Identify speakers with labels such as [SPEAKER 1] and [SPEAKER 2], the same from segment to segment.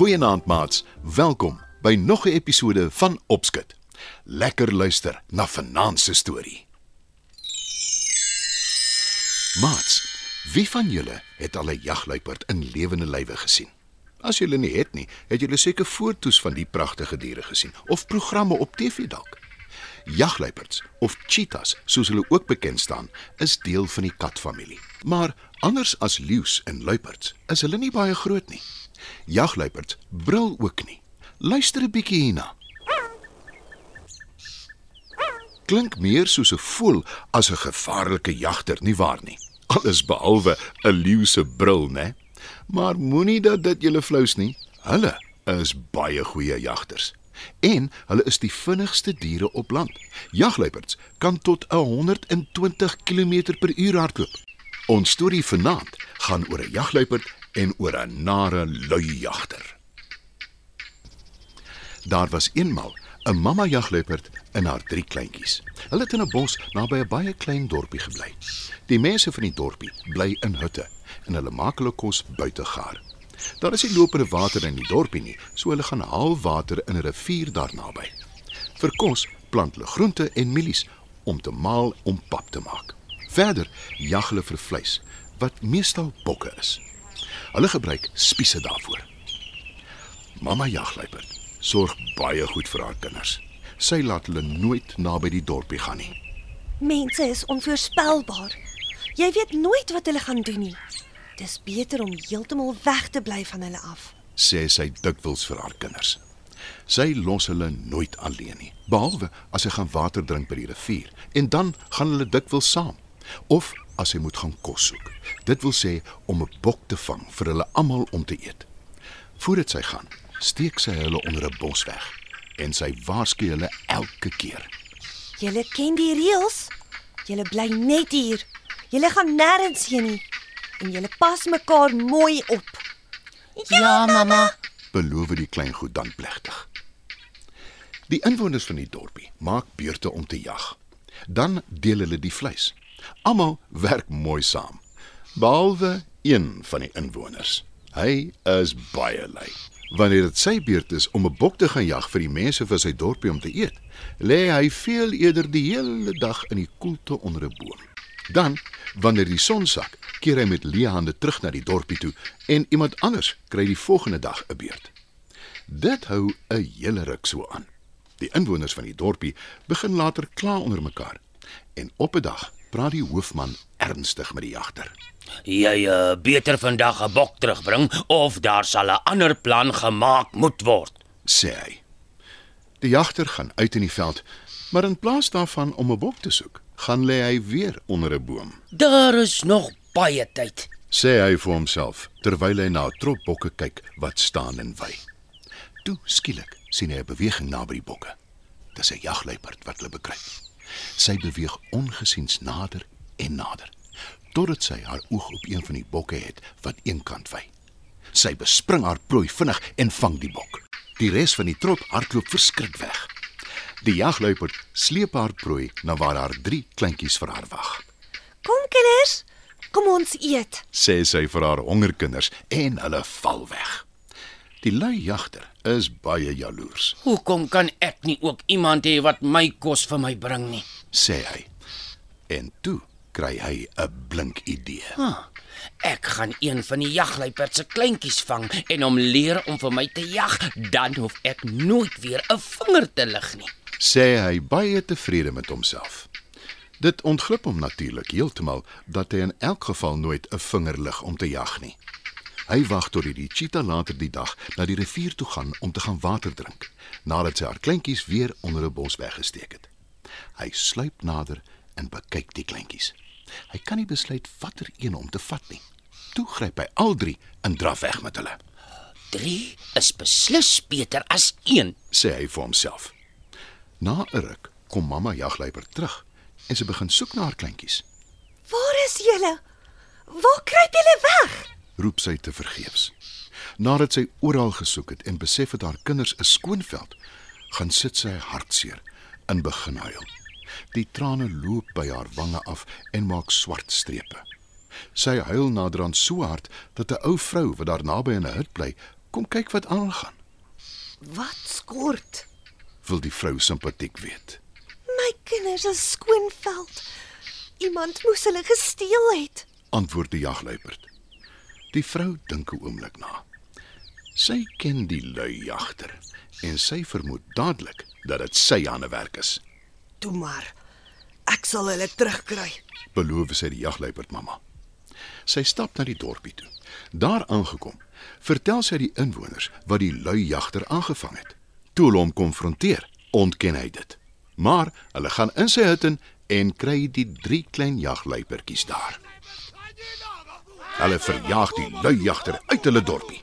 [SPEAKER 1] Goeienaand maats, welkom by nog 'n episode van Opskud. Lekker luister na vanaand se storie. Maats, wie van julle het al 'n jagluiperd in lewende lywe gesien? As julle nie het nie, het julle seker foto's van die pragtige diere gesien of programme op TV dalk. Jagluiperds of cheetahs, soos hulle ook bekend staan, is deel van die katfamilie. Maar anders as leeu's en luiperds, is hulle nie baie groot nie. Jagluiperds brul ook nie. Luister 'n bietjie hierna. Klink meer soos 'n voël as 'n gevaarlike jagter, nie waar nie? Alles behalwe 'n leeu se brul, né? Maar moenie dat dit julle flous nie. Hulle is baie goeie jagters. En hulle is die vinnigste diere op land. Jagluiperds kan tot 120 km/h hardloop. Ons storie vanaand gaan oor 'n jagluiperd en oor 'n nare lui jagter. Daar was eenmal 'n mamma jagluiperd en haar drie kleintjies. Hulle het in 'n bos naby 'n baie klein dorpie gebly. Die mense van die dorpie bly in hutte en hulle maak hulle kos buite gaar. Daar is nie lopende water in die dorpie nie, so hulle gaan haal water in 'n rivier daar naby. Vir kos plant hulle groente en mielies om te maal om pap te maak. Verder jag hulle vir vleis wat meestal bokke is. Hulle gebruik spiese daarvoor. Mamma jagluiperd sorg baie goed vir haar kinders. Sy laat hulle nooit naby die dorpie gaan nie.
[SPEAKER 2] Mense is onvoorspelbaar. Jy weet nooit wat hulle gaan doen nie. Dis beter om heeltemal weg te bly van hulle af.
[SPEAKER 1] sê sy dikwels vir haar kinders. Sy los hulle nooit alleen nie, behalwe as sy gaan water drink by die rivier en dan gaan hulle dikwels saam of as sy moet gaan kos soek. Dit wil sê om 'n bok te vang vir hulle almal om te eet. Voordat sy gaan, steek sy hulle onder 'n bos weg en sy waarsku hulle elke keer.
[SPEAKER 2] Julle ken die reëls. Julle bly net hier. Julle gaan nêrens heen nie. En julle pas mekaar mooi op.
[SPEAKER 3] Ja, mamma.
[SPEAKER 1] beloof die klein goed dan plegtig. Die inwoners van die dorpie maak beurte om te jag. Dan deel hulle die vleis. Almal werk mooi saam, behalwe een van die inwoners. Hy is baie lui. Wanneer dit sy beurt is om 'n bok te gaan jag vir die mense van sy dorpie om te eet, lê hy veel eerder die hele dag in die koelte onder 'n boom. Dan, wanneer die son sak, keer hy met leë hande terug na die dorpie toe en iemand anders kry die volgende dag 'n beurt. Dit hou 'n hele ruk so aan. Die inwoners van die dorpie begin later kla onder mekaar. En op 'n dag praat die hoofman ernstig met die jagter.
[SPEAKER 3] Jy uh, beter vandag 'n bok terugbring of daar sal 'n ander plan gemaak moet word.
[SPEAKER 1] sê hy. Die jagter gaan uit in die veld, maar in plaas daarvan om 'n bok te soek, gaan lê hy weer onder 'n boom.
[SPEAKER 3] Daar is nog baie tyd.
[SPEAKER 1] Sê hy vir homself terwyl hy na 'n trop bokke kyk wat staan en wy. Toe skielik sien hy 'n beweging naby die bokke. Dis 'n jagluiperd wat hulle bekruip. Sy beweeg ongesiens nader en nader totdat sy haar oog op een van die bokke het wat eenkant wy. Sy bespring haar prooi vinnig en vang die bok. Die res van die trop hardloop verskrik weg. Die jagluiperd sleep haar prooi na waar haar drie kleintjies vir haar wag.
[SPEAKER 2] Kom kinders, kom ons eet.
[SPEAKER 1] sê sy vir haar hongerkinders en hulle val weg. Die lui jagter is baie jaloers,
[SPEAKER 3] Hoekom kan ek nie ook iemand hê wat my kos vir my bring nie?
[SPEAKER 1] sê hy. En toe kry hy 'n blink idee.
[SPEAKER 3] Huh. Ek gaan een van die jagluiperd se kleintjies vang en hom leer om vir my te jag, dan hoef ek nooit weer 'n vinger te lig nie.
[SPEAKER 1] sê hy baie tevrede met homself. Dit ontglip hom natuurlik heeltemal dat hy in elk geval nooit 'n vinger lig om te jag nie. Hy wag tot die cheetah later die dag na die rivier toe gaan om te gaan water drink, nadat sy haar kleintjies weer onder 'n bos weggesteek het. Hy sluip nader en bekyk die kleintjies. Hy kan nie besluit watter een om te vat nie. Toe gryp hy al drie en draf weg met hulle,
[SPEAKER 3] 3 is beslis beter as 1.
[SPEAKER 1] sê hy vir homself. Na 'n ruk kom mamma jagluiper terug en sy begin soek na haar kleintjies.
[SPEAKER 2] Waar is julle? Waar kruip julle weg?
[SPEAKER 1] Roep sy te vergeefs. Nadat sy oral gesoek het en besef het haar kinders is skoonveld, gaan sit sy hartseer en begin huil. Die trane loop by haar wange af en maak swart strepe. Sy huil naderhand so hard dat 'n ou vrou wat daar naby in 'n hut bly, kom kyk wat aangaan.
[SPEAKER 2] Wat skort?
[SPEAKER 1] Wil die vrou simpatiek weet.
[SPEAKER 2] My kinders is skoonveld. Iemand moes hulle gesteel het.
[SPEAKER 1] Antwoord die jagluiperd. Die vrou dink 'n oomblik na. Sy ken die lui jagter en sy vermoed dadelik dat dit sy aan die werk is.
[SPEAKER 2] Toe maar. Ek sal hulle terugkry.
[SPEAKER 1] beloof sy die jagluiperd mamma. Sy stap na die dorpie toe. Daar aangekom, vertel sy die inwoners wat die lui jagter aangevang het. Toe hulle hom konfronteer, ontken hy dit. Maar hulle gaan in sy hut in en kry die drie klein jagluipertjies daar. Hulle verjaag die lui jagter uit hulle dorpie.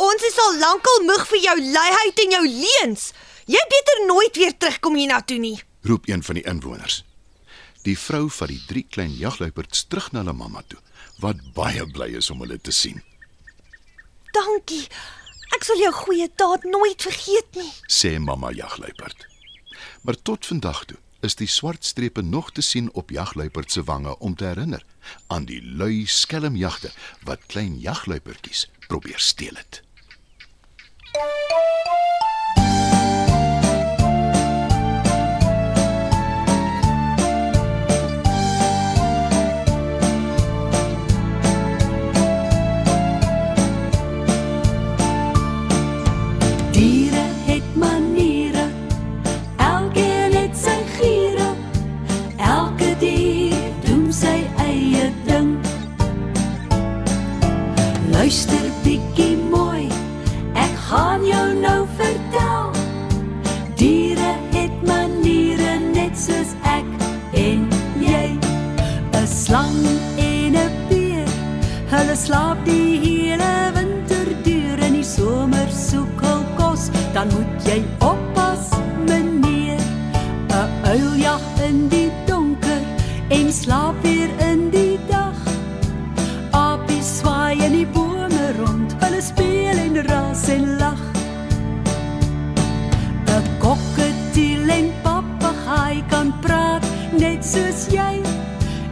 [SPEAKER 2] Ons is al lankal moeg vir jou luiheid en jou leuns. Jy beter nooit weer terugkom hiernatoe nie.
[SPEAKER 1] roep een van die inwoners. Die vrou vat die drie klein jagluiperds terug na hulle mamma toe, wat baie bly is om hulle te sien.
[SPEAKER 2] Dankie. Ek sal jou goeie daad nooit vergeet nie.
[SPEAKER 1] sê mamma jagluiperd. Maar tot vandag toe is die swart strepe nog te sien op jagluiperd se wange om te herinner aan die lui skelmjagte wat klein jagluipertjies probeer steel het.
[SPEAKER 4] Jou nou vertel. Diere het maniere net soos ek en jy. 'n Slang en 'n beer, hulle slaap die hele winter deur en die somer soek hul kos, dan moet jy oppas,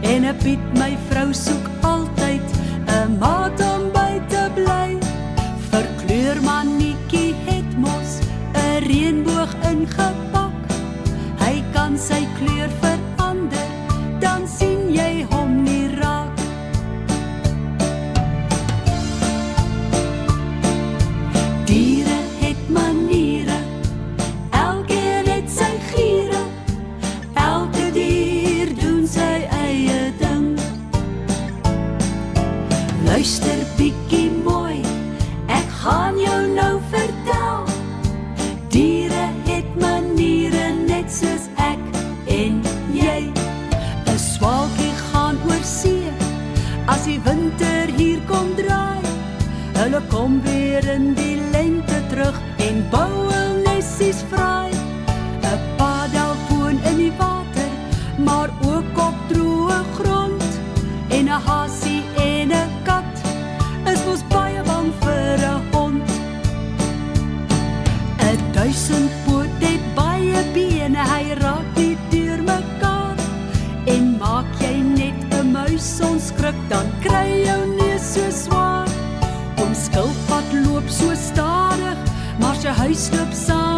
[SPEAKER 4] En 'n Piet my vrou soek altyd 'n maat om by te bly. Verkleur mannetjie het mos 'n reënboog ingepak. Hy kan sy kleur maar ook op droë grond. En 'n hasie en 'n kat is mos baie bang vir 'n hond. 'n Duisendpoot het baie bene, hy raak nie deur mekaar. En maak jy net 'n muis onskrik, dan kry jou neus so swaar. Om skilpad loop so stadig, maar sy huis loop sy